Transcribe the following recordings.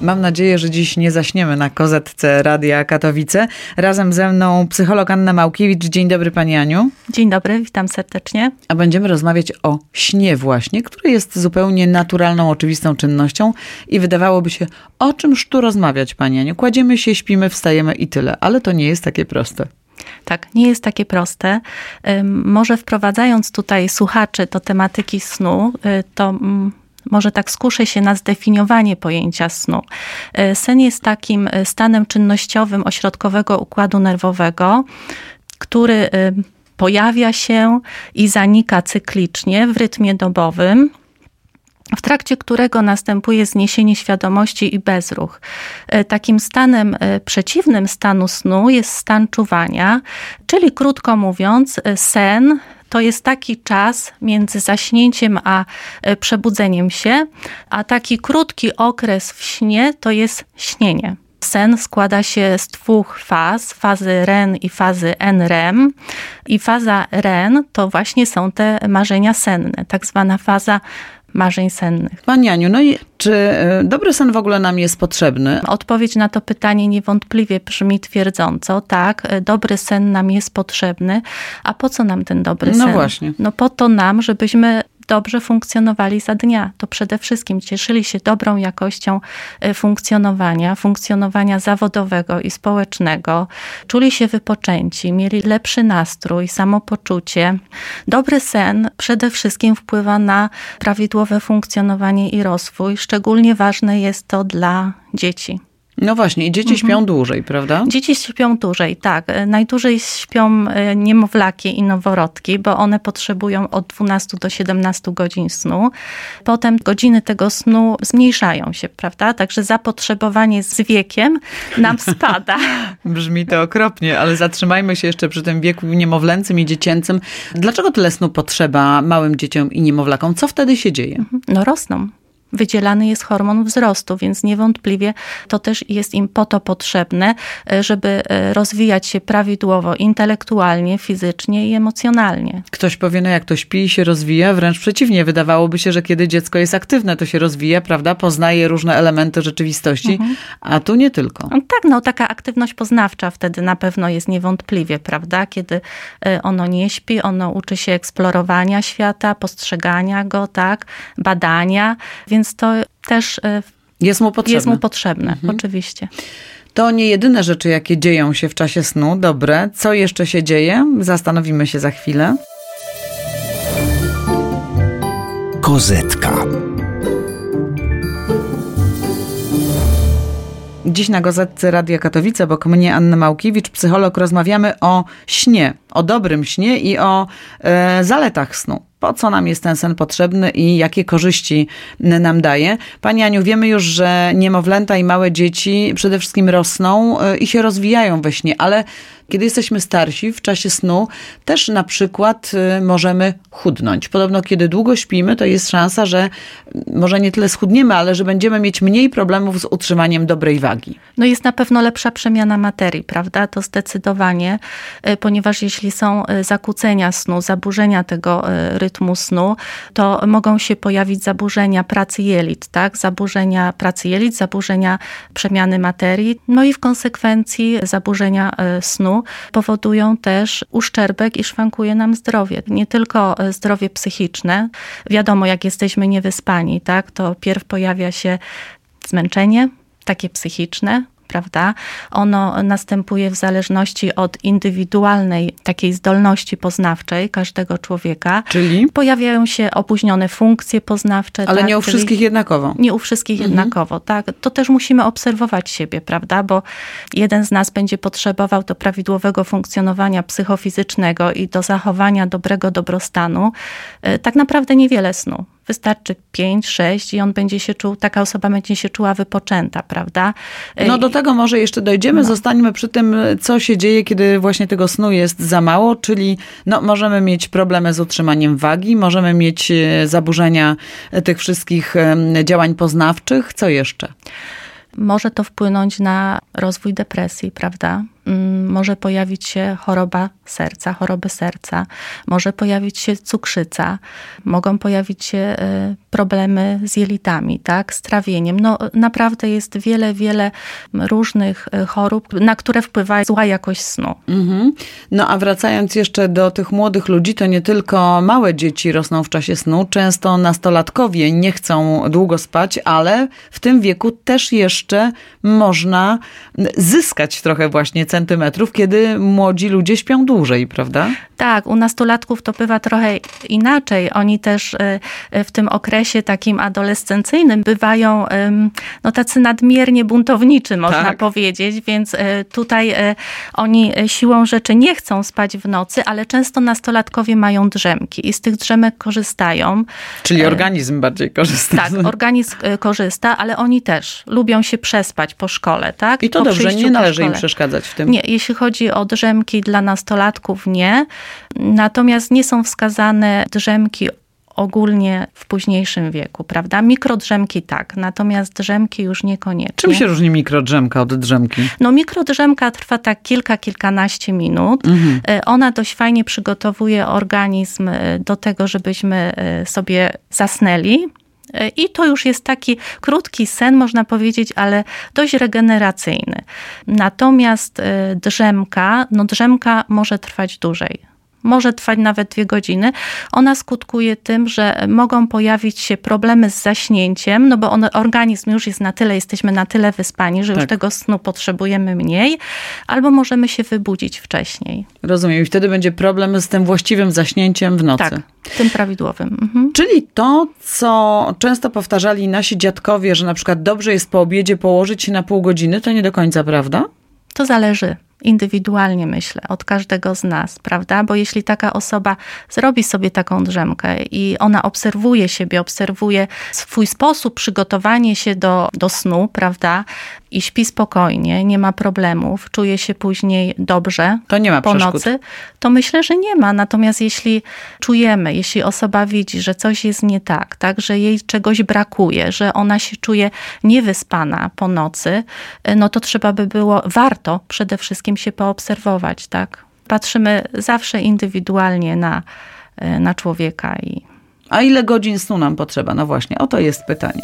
Mam nadzieję, że dziś nie zaśniemy na kozetce Radia Katowice. Razem ze mną psycholog Anna Małkiewicz. Dzień dobry Pani Aniu. Dzień dobry, witam serdecznie. A będziemy rozmawiać o śnie właśnie, który jest zupełnie naturalną, oczywistą czynnością i wydawałoby się, o czymż tu rozmawiać Pani Aniu? Kładziemy się, śpimy, wstajemy i tyle, ale to nie jest takie proste. Tak, nie jest takie proste. Może wprowadzając tutaj słuchaczy do tematyki snu, y, to mm, może tak skuszę się na zdefiniowanie pojęcia snu. Y, Sen jest takim y, stanem czynnościowym ośrodkowego układu nerwowego, który y, pojawia się i zanika cyklicznie w rytmie dobowym w trakcie którego następuje zniesienie świadomości i bezruch. E, Takim stanem e, przeciwnym stanu snu jest stan czuwania, czyli krótko mówiąc, e, sen to jest taki czas między zaśnięciem a e, przebudzeniem się, a taki krótki okres w śnie to jest śnienie. Sen składa się z dwóch faz, fazy REM i fazy NREM. I faza REM to właśnie są te marzenia senne, tak zwana faza marzeń sennych. Pani Aniu, no i czy y, dobry sen w ogóle nam jest potrzebny? Odpowiedź na to pytanie niewątpliwie brzmi twierdząco. Tak, e, dobry sen nam jest potrzebny. A po co nam ten dobry No sen? właśnie. No po to nam, żebyśmy dobrze funkcjonowali za dnia. To przede wszystkim cieszyli się dobrą jakością e, funkcjonowania, funkcjonowania zawodowego i społecznego, czuli się wypoczęci, mieli lepszy nastrój, samopoczucie. Dobry sen przede wszystkim wpływa na prawidłowe funkcjonowanie i rozwój. Szczególnie ważne jest to dla dzieci. No właśnie, i dzieci śpią dłużej, prawda? Dzieci śpią dłużej, tak. E, Najdłużej śpią e, niemowlaki i noworodki, bo one potrzebują od 12 do 17 godzin snu. Potem godziny tego snu zmniejszają się, prawda? Także zapotrzebowanie z wiekiem nam spada. Brzmi to okropnie, ale zatrzymajmy się jeszcze przy tym wieku niemowlęcym i dziecięcym. Dlaczego tyle snu potrzeba małym dzieciom i niemowlakom? Co wtedy się dzieje? No rosną. Wydzielany jest hormon wzrostu, więc niewątpliwie to też jest im po to potrzebne, e, żeby e, rozwijać się prawidłowo intelektualnie, fizycznie i emocjonalnie. Ktoś powie, no jak to śpi i się rozwija, wręcz przeciwnie. Wydawałoby się, że kiedy dziecko jest aktywne, to się rozwija, prawda? Poznaje różne elementy rzeczywistości, a tu nie tylko. No Tak, no taka aktywność poznawcza wtedy na pewno jest niewątpliwie, prawda? Kiedy e, ono nie śpi, ono uczy się eksplorowania świata, postrzegania go, tak, badania, więc to też e, Jest mu potrzebne. jest mu potrzebne, oczywiście. To nie jedyne rzeczy, jakie dzieją się w czasie snu. Dobre. Co jeszcze się dzieje? Zastanowimy się za chwilę. Kozetka. Dziś na Gazetce Radia Katowice, obok mnie Anna Małkiewicz, psycholog, rozmawiamy o śnie, o dobrym śnie i o e, zaletach snu. Po co nam jest ten sen potrzebny i jakie korzyści nam daje? Pani Aniu, wiemy już, że niemowlęta i małe dzieci przede wszystkim rosną e, i się rozwijają we śnie, ale kiedy jesteśmy starsi, w czasie snu, też na przykład y, możemy chudnąć. Podobno, kiedy długo śpimy, to jest szansa, że może nie tyle schudniemy, ale że będziemy mieć mniej problemów z utrzymaniem dobrej wagi. No jest na pewno lepsza przemiana materii, prawda? To zdecydowanie, y, ponieważ jeśli są zakłócenia snu, zaburzenia tego y, rytmu snu, to mogą się pojawić zaburzenia pracy jelit, tak? Zaburzenia pracy jelit, zaburzenia przemiany materii, no i w konsekwencji zaburzenia y, snu powodują też uszczerbek i szwankuje nam zdrowie. Nie tylko y, zdrowie psychiczne. Wiadomo, jak jesteśmy niewyspani, tak? To pierw pojawia się zmęczenie, takie psychiczne, prawda? Ono następuje w zależności od indywidualnej takiej zdolności poznawczej każdego człowieka. Czyli? Pojawiają się opóźnione funkcje poznawcze. Ale tak? nie u Czyli- wszystkich jednakowo. nie u wszystkich jednakowo, tak. To też musimy obserwować siebie, prawda? Bo jeden z nas będzie potrzebował do prawidłowego funkcjonowania psychofizycznego i do zachowania dobrego dobrostanu e, tak naprawdę niewiele snu. Wystarczy 5, 6 i on będzie się czuł, taka osoba będzie się czuła wypoczęta, prawda? No do tego może jeszcze dojdziemy. Zostańmy przy tym, co się dzieje, kiedy właśnie tego snu jest za mało, czyli no, możemy mieć problemy z utrzymaniem wagi, możemy mieć e, zaburzenia e, tych wszystkich działań poznawczych. Co jeszcze? Może to wpłynąć na rozwój depresji, prawda? Mm, Może pojawić się choroba serca, choroby serca, może pojawić się cukrzyca, mogą pojawić się e, problemy z jelitami, tak, z trawieniem. No naprawdę jest wiele, wiele różnych e, chorób, na które wpływa zła jakość snu. Mhm. No a wracając jeszcze do tych młodych ludzi, to nie tylko małe dzieci rosną w czasie snu, często nastolatkowie nie chcą długo spać, ale w tym wieku też jeszcze można zyskać trochę właśnie centymetrów, kiedy młodzi ludzie śpią dłużej, prawda? Tak, u nastolatków to bywa trochę inaczej. Oni też e, e, w tym okresie takim adolescencyjnym bywają no, tacy nadmiernie buntowniczy, można Tak. powiedzieć, więc e, tutaj e, oni e, siłą rzeczy nie chcą spać w nocy, ale często nastolatkowie mają drzemki i z tych drzemek korzystają. Czyli organizm bardziej korzysta. Tak, organizm korzysta, ale oni też lubią się przespać po szkole, tak? I to po dobrze, nie należy im przeszkadzać w tym. Nie, jeśli chodzi o drzemki dla nastolatków, nie. Natomiast nie są wskazane drzemki ogólnie w późniejszym wieku, prawda? Mikrodrzemki tak, natomiast drzemki już niekoniecznie. Czym się różni mikrodrzemka od drzemki? No mikrodrzemka trwa tak kilka, kilkanaście minut. Mhm. E, Ona dość fajnie przygotowuje organizm e, do tego, żebyśmy e, sobie zasnęli. I to już jest taki krótki sen, można powiedzieć, ale dość regeneracyjny. Natomiast drzemka, no drzemka może trwać dłużej. Może trwać nawet dwie godziny. Ona skutkuje tym, że mogą pojawić się problemy z zaśnięciem, no bo on, organizm już jest na tyle, jesteśmy na tyle wyspani, że już Tak. tego snu potrzebujemy mniej, albo możemy się wybudzić wcześniej. Rozumiem. I wtedy będzie problem z tym właściwym zaśnięciem w nocy. Tak, tym prawidłowym. Mhm. Czyli to, co często powtarzali nasi dziadkowie, że na przykład dobrze jest po obiedzie położyć się na pół godziny, to nie do końca prawda? To zależy indywidualnie, myślę, od każdego z nas, prawda? Bo jeśli taka osoba zrobi sobie taką drzemkę i ona obserwuje siebie, obserwuje swój sposób przygotowanie się do, do snu, prawda? I śpi spokojnie, nie ma problemów, czuje się później dobrze To nie ma po przeszkód. nocy, to myślę, że nie ma. Natomiast jeśli czujemy, jeśli osoba widzi, że coś jest nie tak, tak, że jej czegoś brakuje, że ona się czuje niewyspana po nocy, no to trzeba by było, warto przede wszystkim się poobserwować, tak. Patrzymy zawsze indywidualnie na, na człowieka i A ile godzin snu nam potrzeba? No właśnie, oto jest pytanie.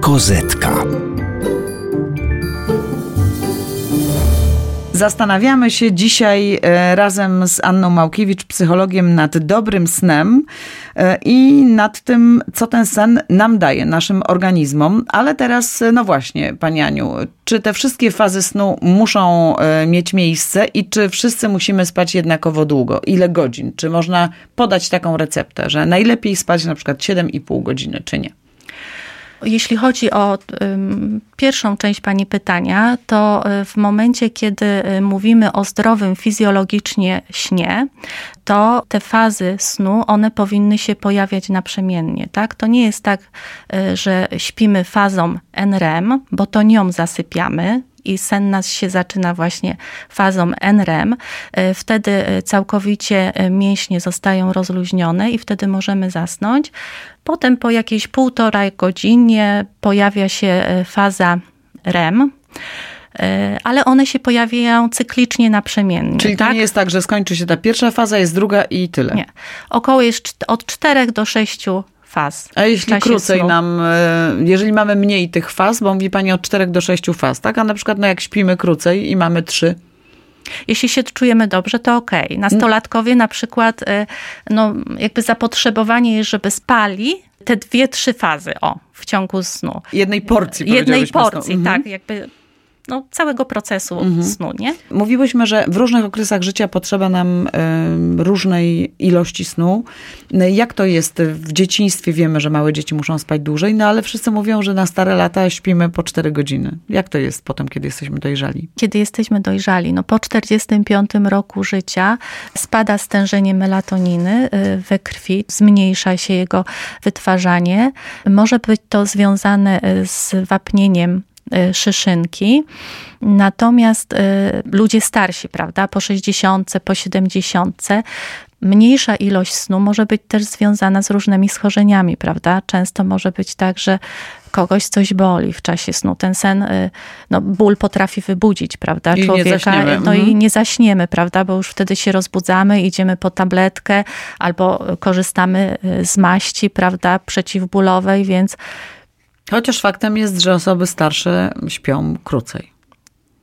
Kozetka. Zastanawiamy się dzisiaj e, razem z Anną Małkiewicz, psychologiem, nad dobrym snem e, i nad tym, co ten sen nam daje, naszym organizmom. Ale teraz, e, no właśnie, Pani Aniu, czy te wszystkie fazy snu muszą mieć miejsce i czy wszyscy musimy spać jednakowo długo? Ile godzin? Czy można podać taką receptę, że najlepiej spać na przykład 7,5 godziny, czy nie? Jeśli chodzi o pierwszą część Pani pytania, to y, w momencie, kiedy y, mówimy o zdrowym fizjologicznie śnie, to te fazy snu, one powinny się pojawiać naprzemiennie. Tak? To nie jest tak, y, że śpimy fazą NREM, bo to nią zasypiamy, i sen nas się zaczyna właśnie fazą NREM. Y, Wtedy y, całkowicie y, mięśnie zostają rozluźnione i wtedy możemy zasnąć. Potem po jakiejś półtorej godzinie pojawia się faza REM. Ale one się pojawiają cyklicznie naprzemiennie. Czyli to tak? nie jest tak, że skończy się ta pierwsza faza, jest druga i tyle. Nie. Około jest od 4 do 6 faz. A jeśli krócej snu. nam, e, jeżeli mamy mniej tych faz, bo mówi Pani od 4 do 6 faz, tak? A na przykład no jak śpimy krócej i mamy 3, Jeśli się czujemy dobrze, to okej. Nastolatkowie na przykład, y, no jakby zapotrzebowanie jest, żeby spali te dwie, trzy fazy, o, w ciągu snu. Jednej porcji, Jednej porcji, Mhm. tak, jakby no, całego procesu snu, nie? Mówiłyśmy, że w różnych okresach życia potrzeba nam em, różnej ilości snu. No Jak to jest w dzieciństwie? Wiemy, że małe dzieci muszą spać dłużej, no ale wszyscy mówią, że na stare lata śpimy po 4 godziny. Jak to jest potem, kiedy jesteśmy dojrzali? Kiedy jesteśmy dojrzali, no po 45 roku życia spada stężenie melatoniny y, we krwi, zmniejsza się jego wytwarzanie. Może być to związane y, z wapnieniem y, szyszynki. Natomiast y, ludzie starsi, prawda, po 60, po 70, mniejsza ilość snu może być też związana z różnymi schorzeniami, prawda? Często może być tak, że kogoś coś boli w czasie snu. Ten sen, y, no ból potrafi wybudzić, prawda, I nie człowieka. zaśniemy. No i Mhm. nie zaśniemy, prawda, bo już wtedy się rozbudzamy, idziemy po tabletkę albo korzystamy y, z maści, prawda, przeciwbólowej, więc Chociaż faktem jest, że osoby starsze śpią krócej.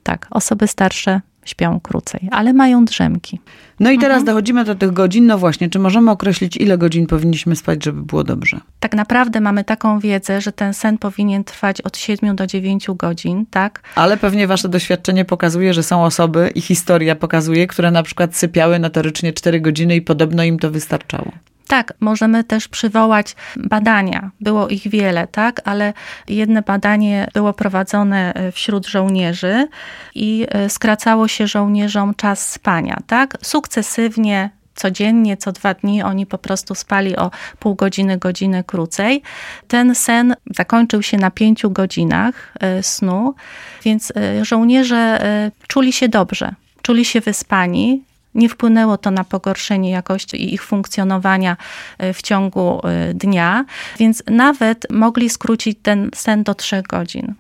tak, osoby starsze śpią krócej, ale mają drzemki. No i teraz Mhm. dochodzimy do tych godzin. No właśnie, czy możemy określić, ile godzin powinniśmy spać, żeby było dobrze? Tak naprawdę mamy taką wiedzę, że ten sen powinien trwać od 7 do 9 godzin, tak? Ale pewnie wasze doświadczenie pokazuje, że są osoby i historia pokazuje, które na przykład sypiały notorycznie 4 godziny i podobno im to wystarczało. Tak, możemy też przywołać badania. Było ich wiele, tak, ale jedno badanie było prowadzone e, wśród żołnierzy i e, skracało się żołnierzom czas spania, tak? Sukcesywnie codziennie, co dwa dni oni po prostu spali o pół godziny, godzinę krócej. Ten sen zakończył się na pięciu godzinach e, snu, więc żołnierze czuli się dobrze, czuli się wyspani, nie wpłynęło to na pogorszenie jakości ich funkcjonowania e, w ciągu e, dnia, więc nawet mogli skrócić ten sen do trzech godzin.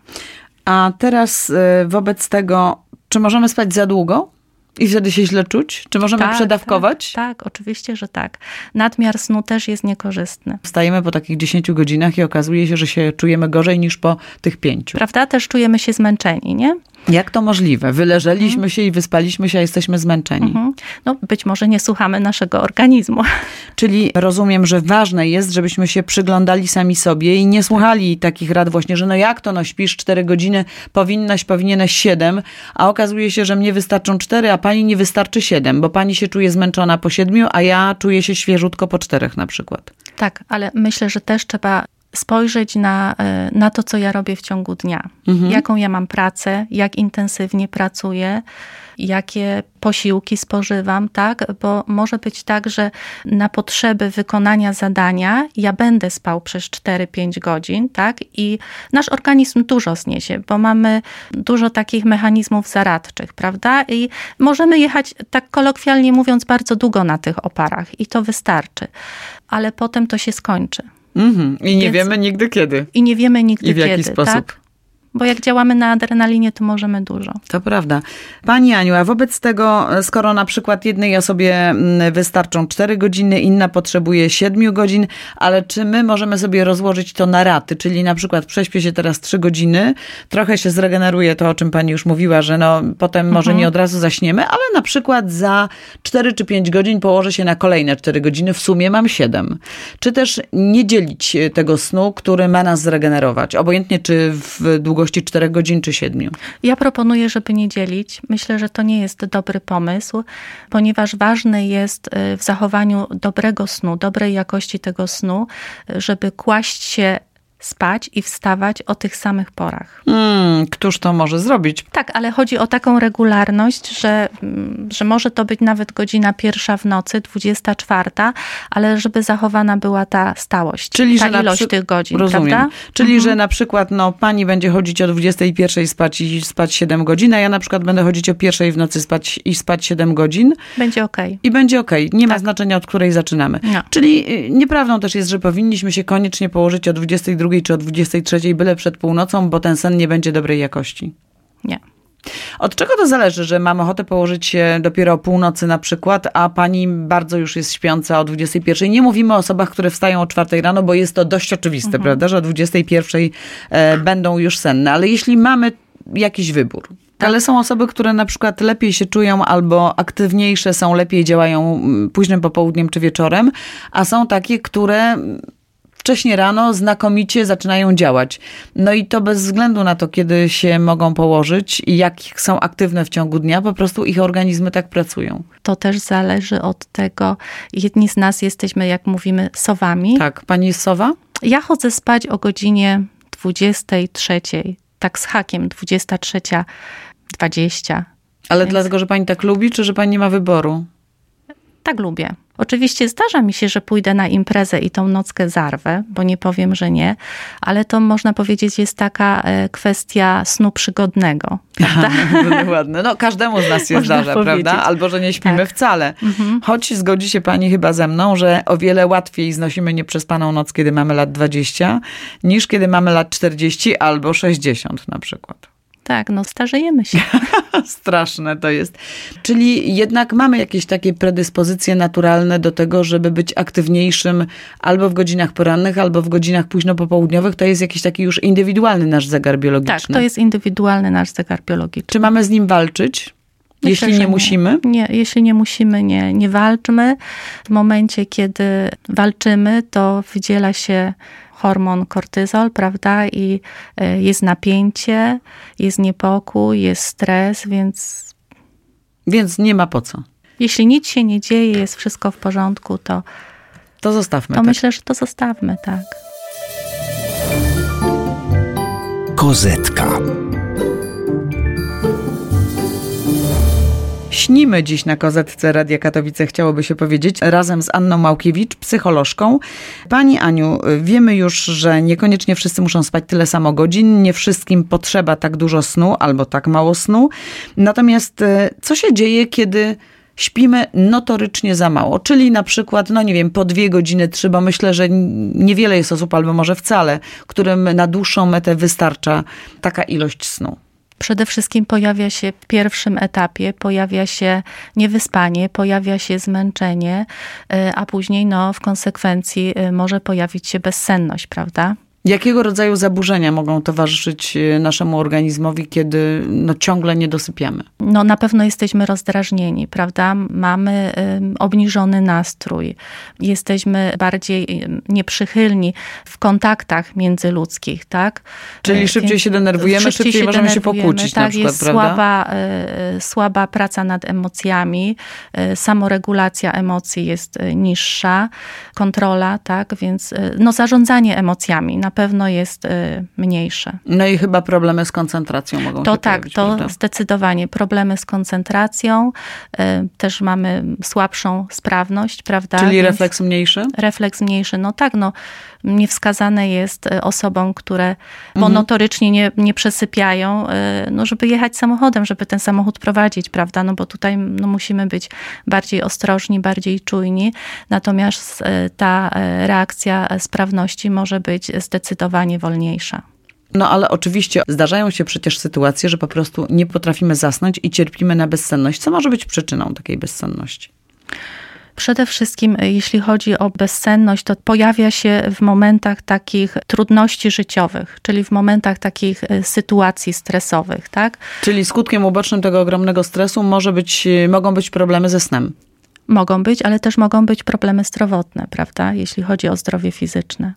A teraz y, wobec tego, czy możemy spać za długo i wtedy się źle czuć? Czy możemy przedawkować? Tak, tak, oczywiście, że tak. Nadmiar snu też jest niekorzystny. Wstajemy po takich 10 godzinach i okazuje się, że się czujemy gorzej niż po tych pięciu. Prawda? Też czujemy się zmęczeni, nie? Jak to możliwe? Wyleżeliśmy się i wyspaliśmy się, a jesteśmy zmęczeni. Mhm. No, być może nie słuchamy naszego organizmu. Czyli rozumiem, że ważne jest, żebyśmy się przyglądali sami sobie i nie słuchali takich rad właśnie, że no jak to, no śpisz 4 godziny, powinnaś, powinieneś 7, a okazuje się, że mnie wystarczą 4, a pani nie wystarczy 7, bo pani się czuje zmęczona po 7, a ja czuję się świeżutko po 4 na przykład. Tak, ale myślę, że też trzeba spojrzeć na, e, na to, co ja robię w ciągu dnia. Jaką ja mam pracę, jak intensywnie pracuję, jakie posiłki spożywam, tak? Bo może być tak, że na potrzeby wykonania zadania ja będę spał przez 4-5 godzin, tak? I nasz organizm dużo zniesie, bo mamy dużo takich mechanizmów zaradczych, prawda? I możemy jechać, tak kolokwialnie mówiąc, bardzo długo na tych oparach i to wystarczy. Ale potem to się skończy. Mhm. I nie Więc- wiemy nigdy kiedy I nie wiemy nigdy i w jaki kiedy, sposób. tak? Bo jak działamy na adrenalinie, to możemy dużo. To prawda. Pani Aniu, a wobec tego, skoro na przykład jednej osobie mm, wystarczą 4 godziny, inna potrzebuje 7 godzin, ale czy my możemy sobie rozłożyć to na raty? Czyli na przykład prześpię się teraz 3 godziny, trochę się zregeneruje to, o czym pani już mówiła, że no potem może nie od razu zaśniemy, ale na przykład za 4 czy 5 godzin położę się na kolejne 4 godziny, w sumie mam 7. Czy też nie dzielić e, tego snu, który ma nas zregenerować? Obojętnie czy w długości 4 godzin, czy 7. Ja proponuję, żeby nie dzielić. Myślę, że to nie jest dobry pomysł, ponieważ ważne jest y, w zachowaniu dobrego snu, dobrej jakości tego snu, y, żeby kłaść się spać i wstawać o tych samych porach. Hmm, któż to może zrobić? Tak, ale chodzi o taką regularność, że, mm, że może to być nawet godzina pierwsza w nocy, dwudziesta czwarta, ale żeby zachowana była ta stałość, Czyli, ta ilość przy- tych godzin, Rozumiem. prawda? Czyli, Mhm. że na przykład no, pani będzie chodzić o 21 spać i spać 7 godzin, a ja na przykład będę chodzić o pierwszej w nocy spać i spać 7 godzin Będzie okej. i będzie okej. Nie ma Tak. znaczenia, od której zaczynamy. No. Czyli y, nieprawdą też jest, że powinniśmy się koniecznie położyć o 22 czy o 23 byle przed północą, bo ten sen nie będzie dobrej jakości. Nie. Od czego to zależy, że mam ochotę położyć się dopiero o północy na przykład, a pani bardzo już jest śpiąca o 21? Nie mówimy o osobach, które wstają o 4 rano, bo jest to dość oczywiste, prawda, że o 21 e, będą już senne. Ale jeśli mamy jakiś wybór, ale są osoby, które na przykład lepiej się czują albo aktywniejsze są, lepiej działają późnym popołudniem czy wieczorem, a są takie, które wcześnie rano znakomicie zaczynają działać. No i to bez względu na to, kiedy się mogą położyć i jak są aktywne w ciągu dnia, po prostu ich organizmy tak pracują. To też zależy od tego, jedni z nas jesteśmy, jak mówimy, sowami. Tak, pani jest sowa? Ja chodzę spać o godzinie 23, tak z hakiem, 23.20. Ale Więc- dlatego, że pani tak lubi, czy że pani nie ma wyboru? Tak lubię. Oczywiście zdarza mi się, że pójdę na imprezę i tą nockę zarwę, bo nie powiem, że nie, ale to można powiedzieć jest taka e, kwestia snu przygodnego, prawda? Ładne. No każdemu z nas się Można zdarza, powiedzieć. prawda? Albo, że nie śpimy Tak. wcale. Choć zgodzi się pani chyba ze mną, że o wiele łatwiej znosimy nieprzespaną noc, kiedy mamy lat 20, niż kiedy mamy lat 40 albo 60 na przykład. Tak, no starzejemy się. Straszne to jest. Czyli jednak mamy jakieś takie predyspozycje naturalne do tego, żeby być aktywniejszym albo w godzinach porannych, albo w godzinach późno popołudniowych. To jest jakiś taki już indywidualny nasz zegar biologiczny. Tak, to jest indywidualny nasz zegar biologiczny. Czy mamy z nim walczyć? Myślę, jeśli nie musimy? Nie, jeśli nie musimy, nie, nie walczmy. W momencie, kiedy walczymy, to wydziela się hormon kortyzol, prawda? I e, jest napięcie, jest niepokój, jest stres, więc Więc nie ma po co. jeśli nic się nie dzieje, jest wszystko w porządku, to, To zostawmy to tak. myślę, że to zostawmy, tak. Kozetka. Śnimy dziś na kozetce Radia Katowice, chciałoby się powiedzieć, razem z Anną Małkiewicz, psycholożką. Pani Aniu, wiemy już, że niekoniecznie wszyscy muszą spać tyle samo godzin, nie wszystkim potrzeba tak dużo snu albo tak mało snu. Natomiast e, co się dzieje, kiedy śpimy notorycznie za mało? Czyli na przykład, no nie wiem, po dwie godziny, trzy, bo myślę, że niewiele jest osób, albo może wcale, którym na dłuższą metę wystarcza taka ilość snu. Przede wszystkim pojawia się w pierwszym etapie, pojawia się niewyspanie, pojawia się zmęczenie, y, a później no, w konsekwencji y, może pojawić się bezsenność, prawda? Jakiego rodzaju zaburzenia mogą towarzyszyć e, naszemu organizmowi, kiedy no, ciągle nie dosypiamy? No na pewno jesteśmy rozdrażnieni, prawda? Mamy ym, obniżony nastrój, jesteśmy bardziej ym, nieprzychylni w kontaktach międzyludzkich, tak? Czyli Y, szybciej więc się denerwujemy, szybciej możemy się denerwujemy, pokłócić na tak, przykład, jest prawda? Słaba, y, słaba praca nad emocjami, y, samoregulacja emocji jest y, niższa, kontrola, tak? Więc y, no zarządzanie emocjami na pewno jest y, mniejsze. No i chyba problemy z koncentracją mogą To się tak, pojawić, to zdecydowanie problemy z koncentracją, y, też mamy słabszą sprawność, prawda? Czyli Więc refleks mniejszy? Refleks mniejszy, no tak, no niewskazane jest y, osobom, które Mhm. notorycznie nie, nie przesypiają, y, no żeby jechać samochodem, żeby ten samochód prowadzić, prawda? No bo tutaj no, musimy być bardziej ostrożni, bardziej czujni, natomiast y, ta reakcja sprawności może być zdecydowanie wolniejsza. No ale oczywiście zdarzają się przecież sytuacje, że po prostu nie potrafimy zasnąć i cierpimy na bezsenność. Co może być przyczyną takiej bezsenności? Przede wszystkim, y, jeśli chodzi o bezsenność, to pojawia się w momentach takich trudności życiowych, czyli w momentach takich y, sytuacji stresowych, tak? Czyli skutkiem ubocznym tego ogromnego stresu może być, mogą być problemy ze snem. Mogą być, ale też mogą być problemy zdrowotne, prawda? Jeśli chodzi o zdrowie fizyczne.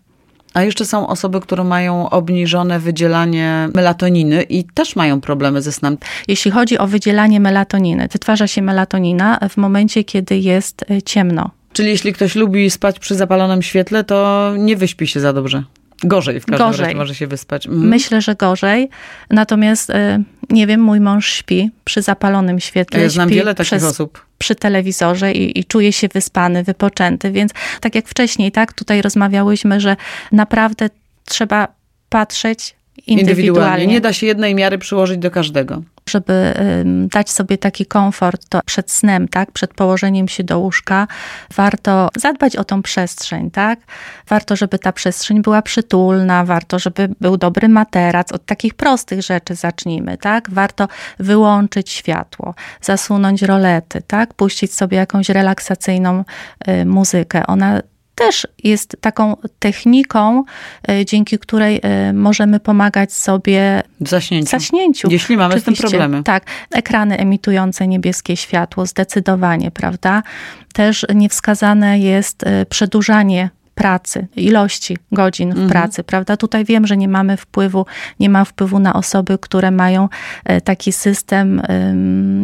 A jeszcze są osoby, które mają obniżone wydzielanie melatoniny i też mają problemy ze snem. Jeśli chodzi o wydzielanie melatoniny, wytwarza się melatonina w momencie, kiedy jest y, ciemno. Czyli jeśli ktoś lubi spać przy zapalonym świetle, to nie wyśpi się za dobrze. Gorzej w każdym Gorzej. razie może się wyspać. Mhm. Myślę, że gorzej. Natomiast, y, nie wiem, mój mąż śpi przy zapalonym świetle. Ja znam wiele takich przez, osób. Przy telewizorze i, i czuje się wyspany, wypoczęty. Więc tak jak wcześniej, tak, tutaj rozmawiałyśmy, że naprawdę trzeba patrzeć indywidualnie. Nie da się jednej miary przyłożyć do każdego. Żeby dać sobie taki komfort, to przed snem, tak, przed położeniem się do łóżka, warto zadbać o tą przestrzeń, tak? Warto, żeby ta przestrzeń była przytulna, warto, żeby był dobry materac. Od takich prostych rzeczy zacznijmy, tak? Warto wyłączyć światło, zasunąć rolety, tak? Puścić sobie jakąś relaksacyjną y, muzykę. Ona też jest taką techniką, y, dzięki której y, możemy pomagać sobie W zaśnięciu. w zaśnięciu. Jeśli mamy z tym Oczywiście, problemy. Tak, ekrany emitujące niebieskie światło, zdecydowanie, prawda? Też niewskazane jest y, przedłużanie pracy, ilości godzin w Mhm. pracy, prawda? Tutaj wiem, że nie mamy wpływu, nie ma wpływu na osoby, które mają e, taki system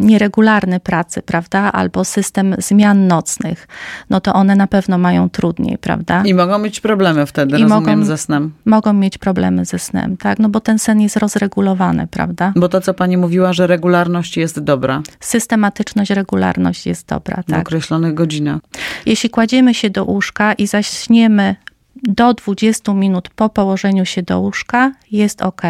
nieregularny pracy, prawda? Albo system zmian nocnych. No to one na pewno mają trudniej, prawda? I mogą mieć problemy wtedy, I rozumiem, mogą- ze snem. Mogą mieć problemy ze snem, tak? No bo ten sen jest rozregulowany, prawda? Bo to, co pani mówiła, że regularność jest dobra Systematyczność, regularność jest dobra, w tak? określonych godzinach. Jeśli kładziemy się do łóżka i do 20 minut po położeniu się do łóżka, jest ok.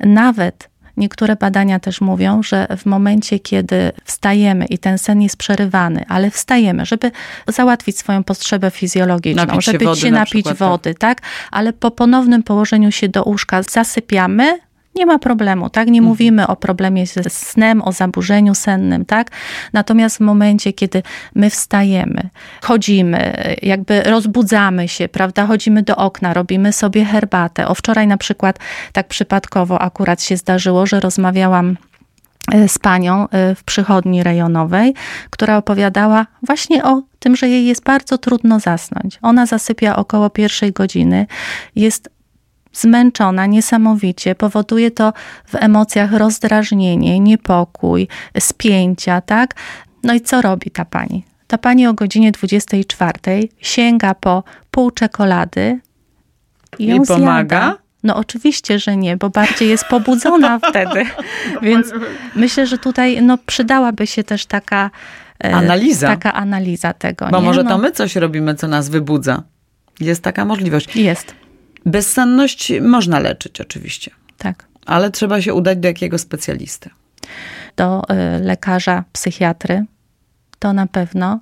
Nawet niektóre badania też mówią, że w momencie, kiedy wstajemy i ten sen jest przerywany, ale wstajemy, żeby załatwić swoją potrzebę fizjologiczną, Napić się żeby wody się na napić przykład, tak. wody, tak? Ale po ponownym położeniu się do łóżka zasypiamy, nie ma problemu, tak? Nie mówimy o problemie ze snem, o zaburzeniu sennym, tak? Natomiast w momencie, kiedy my wstajemy, chodzimy, jakby rozbudzamy się, prawda? Chodzimy do okna, robimy sobie herbatę. O wczoraj na przykład tak przypadkowo akurat się zdarzyło, że rozmawiałam e, z panią e, w przychodni rejonowej, która opowiadała właśnie o tym, że jej jest bardzo trudno zasnąć. Ona zasypia około pierwszej godziny, jest zmęczona niesamowicie, powoduje to w emocjach rozdrażnienie, niepokój, spięcia, tak? No i co robi ta pani? Ta pani o godzinie 24 sięga po pół czekolady i I ją pomaga? zjada. No oczywiście, że nie, bo bardziej jest pobudzona wtedy. Więc myślę, że tutaj no, przydałaby się też taka e, Analiza. Taka analiza tego. Bo nie? może no, to my coś robimy, co nas wybudza. Jest taka możliwość. Jest, Bezsenność można leczyć oczywiście, tak. ale trzeba się udać do jakiego specjalisty. do y, lekarza psychiatry, to na pewno.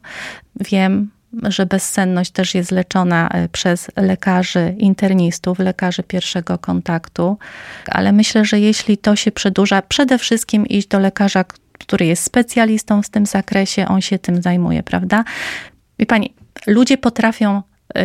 Wiem, że bezsenność też jest leczona y, przez lekarzy internistów, lekarzy pierwszego kontaktu, ale myślę, że jeśli to się przedłuża, przede wszystkim iść do lekarza, który jest specjalistą w tym zakresie, on się tym zajmuje, prawda? Wie pani, ludzie potrafią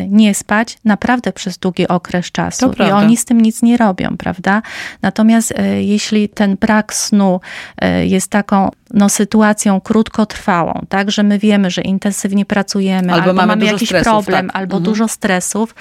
nie spać naprawdę przez długi okres czasu i oni z tym nic nie robią, prawda? Natomiast e, jeśli ten brak snu e, jest taką no, sytuacją krótkotrwałą, tak, że my wiemy, że intensywnie pracujemy, Albo albo, mamy mamy, jakiś stresów, problem, tak. albo Mhm. dużo stresów,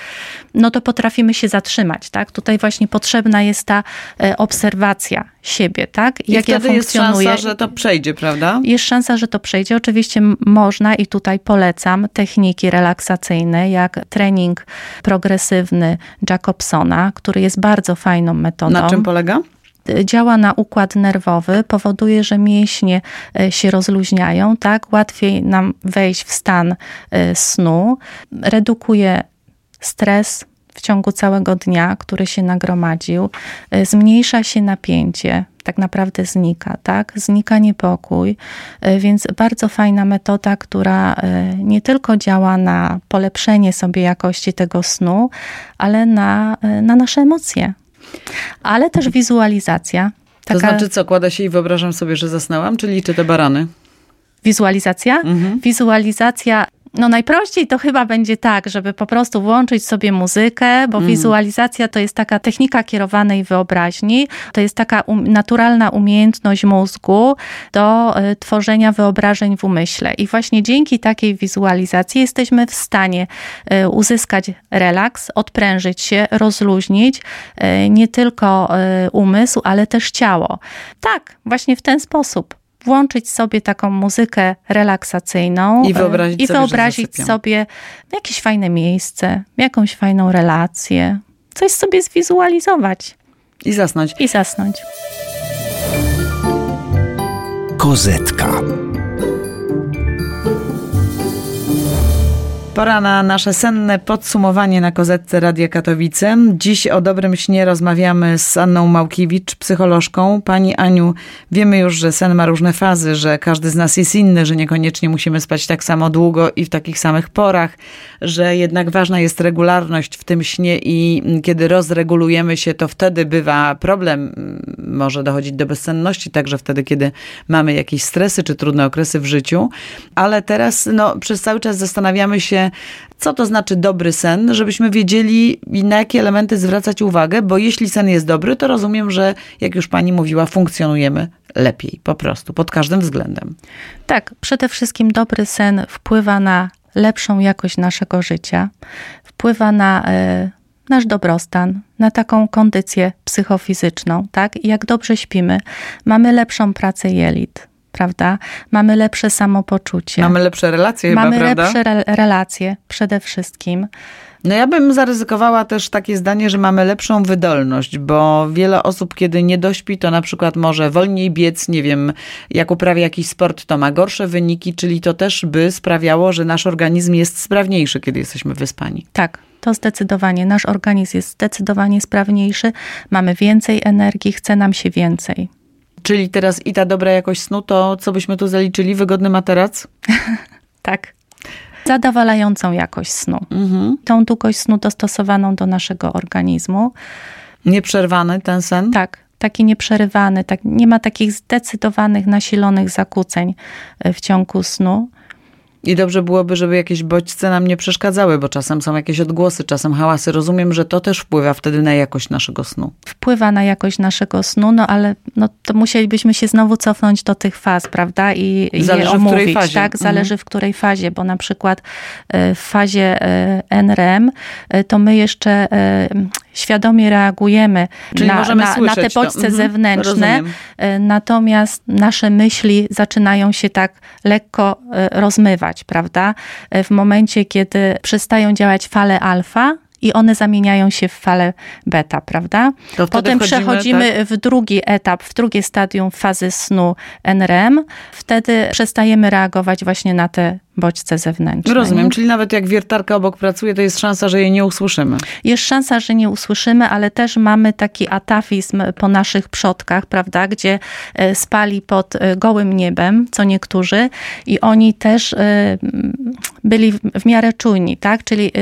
no to potrafimy się zatrzymać, tak? Tutaj właśnie potrzebna jest ta e, obserwacja siebie, tak? I Jak ja wtedy jest funkcjonuję. szansa, że to przejdzie, prawda? Jest szansa, że to przejdzie. Oczywiście można i tutaj polecam techniki relaksacyjne, jak trening progresywny Jacobsona, który jest bardzo fajną metodą Na czym polega? Działa na układ nerwowy, powoduje, że mięśnie e, się rozluźniają, tak? Łatwiej nam wejść w stan e, snu, redukuje stres w ciągu całego dnia, który się nagromadził, e, zmniejsza się napięcie, tak naprawdę znika, tak? Znika niepokój, więc bardzo fajna metoda, która nie tylko działa na polepszenie sobie jakości tego snu, ale na, na nasze emocje ale też wizualizacja. To Taka znaczy co, kładę się i wyobrażam sobie, że zasnęłam, czy liczę te barany? wizualizacja. Mhm. Wizualizacja. No najprościej to chyba będzie tak, żeby po prostu włączyć sobie muzykę, bo wizualizacja to jest taka technika kierowanej wyobraźni. To jest taka um, naturalna umiejętność mózgu do y, tworzenia wyobrażeń w umyśle. I właśnie dzięki takiej wizualizacji jesteśmy w stanie y, uzyskać relaks, odprężyć się, rozluźnić y, nie tylko umysł, ale też ciało. Tak, właśnie w ten sposób. Włączyć sobie taką muzykę relaksacyjną I wyobrazić i sobie, wyobrazić sobie jakieś fajne miejsce, jakąś fajną relację, coś sobie zwizualizować I zasnąć. i zasnąć. Kozetka. Pora na nasze senne podsumowanie na kozetce Radia Katowice. Dziś o dobrym śnie rozmawiamy z Anną Małkiewicz, psycholożką. Pani Aniu, wiemy już, że sen ma różne fazy, że każdy z nas jest inny, że niekoniecznie musimy spać tak samo długo i w takich samych porach, że jednak ważna jest regularność w tym śnie i kiedy rozregulujemy się, to wtedy bywa problem. Może dochodzić do bezsenności, także wtedy, kiedy mamy jakieś stresy czy trudne okresy w życiu. Ale teraz no, przez cały czas zastanawiamy się, co to znaczy dobry sen, żebyśmy wiedzieli, na jakie elementy zwracać uwagę, bo jeśli sen jest dobry, to rozumiem, że jak już pani mówiła, funkcjonujemy lepiej, po prostu, pod każdym względem. Tak, przede wszystkim dobry sen wpływa na lepszą jakość naszego życia, wpływa na e, nasz dobrostan, na taką kondycję psychofizyczną, tak? I jak dobrze śpimy, mamy lepszą pracę jelit, prawda? Mamy lepsze samopoczucie. Mamy lepsze relacje Mamy chyba, prawda? lepsze re- relacje przede wszystkim. No ja bym zaryzykowała też takie zdanie, że mamy lepszą wydolność, bo wiele osób, kiedy nie dośpi, to na przykład może wolniej biec, nie wiem, jak uprawia jakiś sport, to ma gorsze wyniki, czyli to też by sprawiało, że nasz organizm jest sprawniejszy, kiedy jesteśmy wyspani. Tak, to zdecydowanie. Nasz organizm jest zdecydowanie sprawniejszy, mamy więcej energii, chce nam się więcej. Czyli teraz i ta dobra jakość snu, to co byśmy tu zaliczyli? Wygodny materac? Tak. Zadowalającą jakość snu. Tą długość snu dostosowaną do naszego organizmu. Nieprzerwany ten sen? Tak, taki nieprzerywany, tak, nie ma takich zdecydowanych, nasilonych zakłóceń e, w ciągu snu. I dobrze byłoby, żeby jakieś bodźce nam nie przeszkadzały, bo czasem są jakieś odgłosy, czasem hałasy. Rozumiem, że to też wpływa wtedy na jakość naszego snu. Wpływa na jakość naszego snu, no ale no, to musielibyśmy się znowu cofnąć do tych faz, prawda? I, i Zależy, je w omówić. której fazie. Tak, Mhm. zależy w której fazie, bo na przykład e, w fazie e, NREM e, to my jeszcze świadomie reagujemy Czyli na, na, na te to. bodźce Mhm, zewnętrzne, rozumiem. e, natomiast nasze myśli zaczynają się tak lekko e, rozmywać, prawda? E, W momencie, kiedy przestają działać fale alfa, i one zamieniają się w fale beta, prawda? To Potem przechodzimy tak? w drugi etap, w drugie stadium fazy snu NREM. Wtedy przestajemy reagować właśnie na te bodźce zewnętrzne. Rozumiem, nie? czyli nawet jak wiertarka obok pracuje, to jest szansa, że jej nie usłyszymy. Jest szansa, że nie usłyszymy, ale też mamy taki atafizm po naszych przodkach, prawda, gdzie e, spali pod e, gołym niebem, co niektórzy, i oni też e, byli w- miarę czujni, tak? Czyli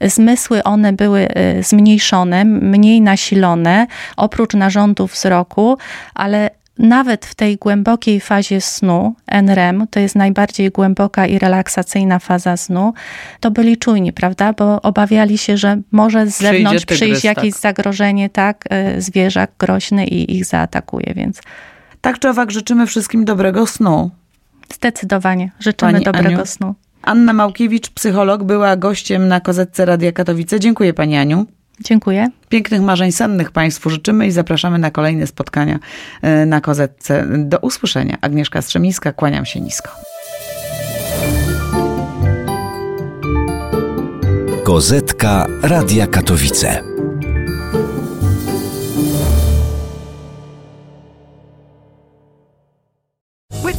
zmysły one były zmniejszone, mniej nasilone, oprócz narządów wzroku, ale nawet w tej głębokiej fazie snu, NREM, to jest najbardziej głęboka i relaksacyjna faza snu, to byli czujni, prawda? Bo obawiali się, że może z zewnątrz tygrys, przyjść jakieś tak. zagrożenie, zagrożenie, tak? y, Zwierzak groźny i ich zaatakuje, więc Tak czy owak życzymy wszystkim dobrego snu. zdecydowanie życzymy Pani dobrego Aniu? snu. Anna Małkiewicz, psycholog, była gościem na Kozetce Radia Katowice. Dziękuję Pani Aniu. Dziękuję. Pięknych marzeń sennych Państwu życzymy i zapraszamy na kolejne spotkania e, na Kozetce. Do usłyszenia. Agnieszka Strzemińska, kłaniam się nisko. Kozetka Radia Katowice.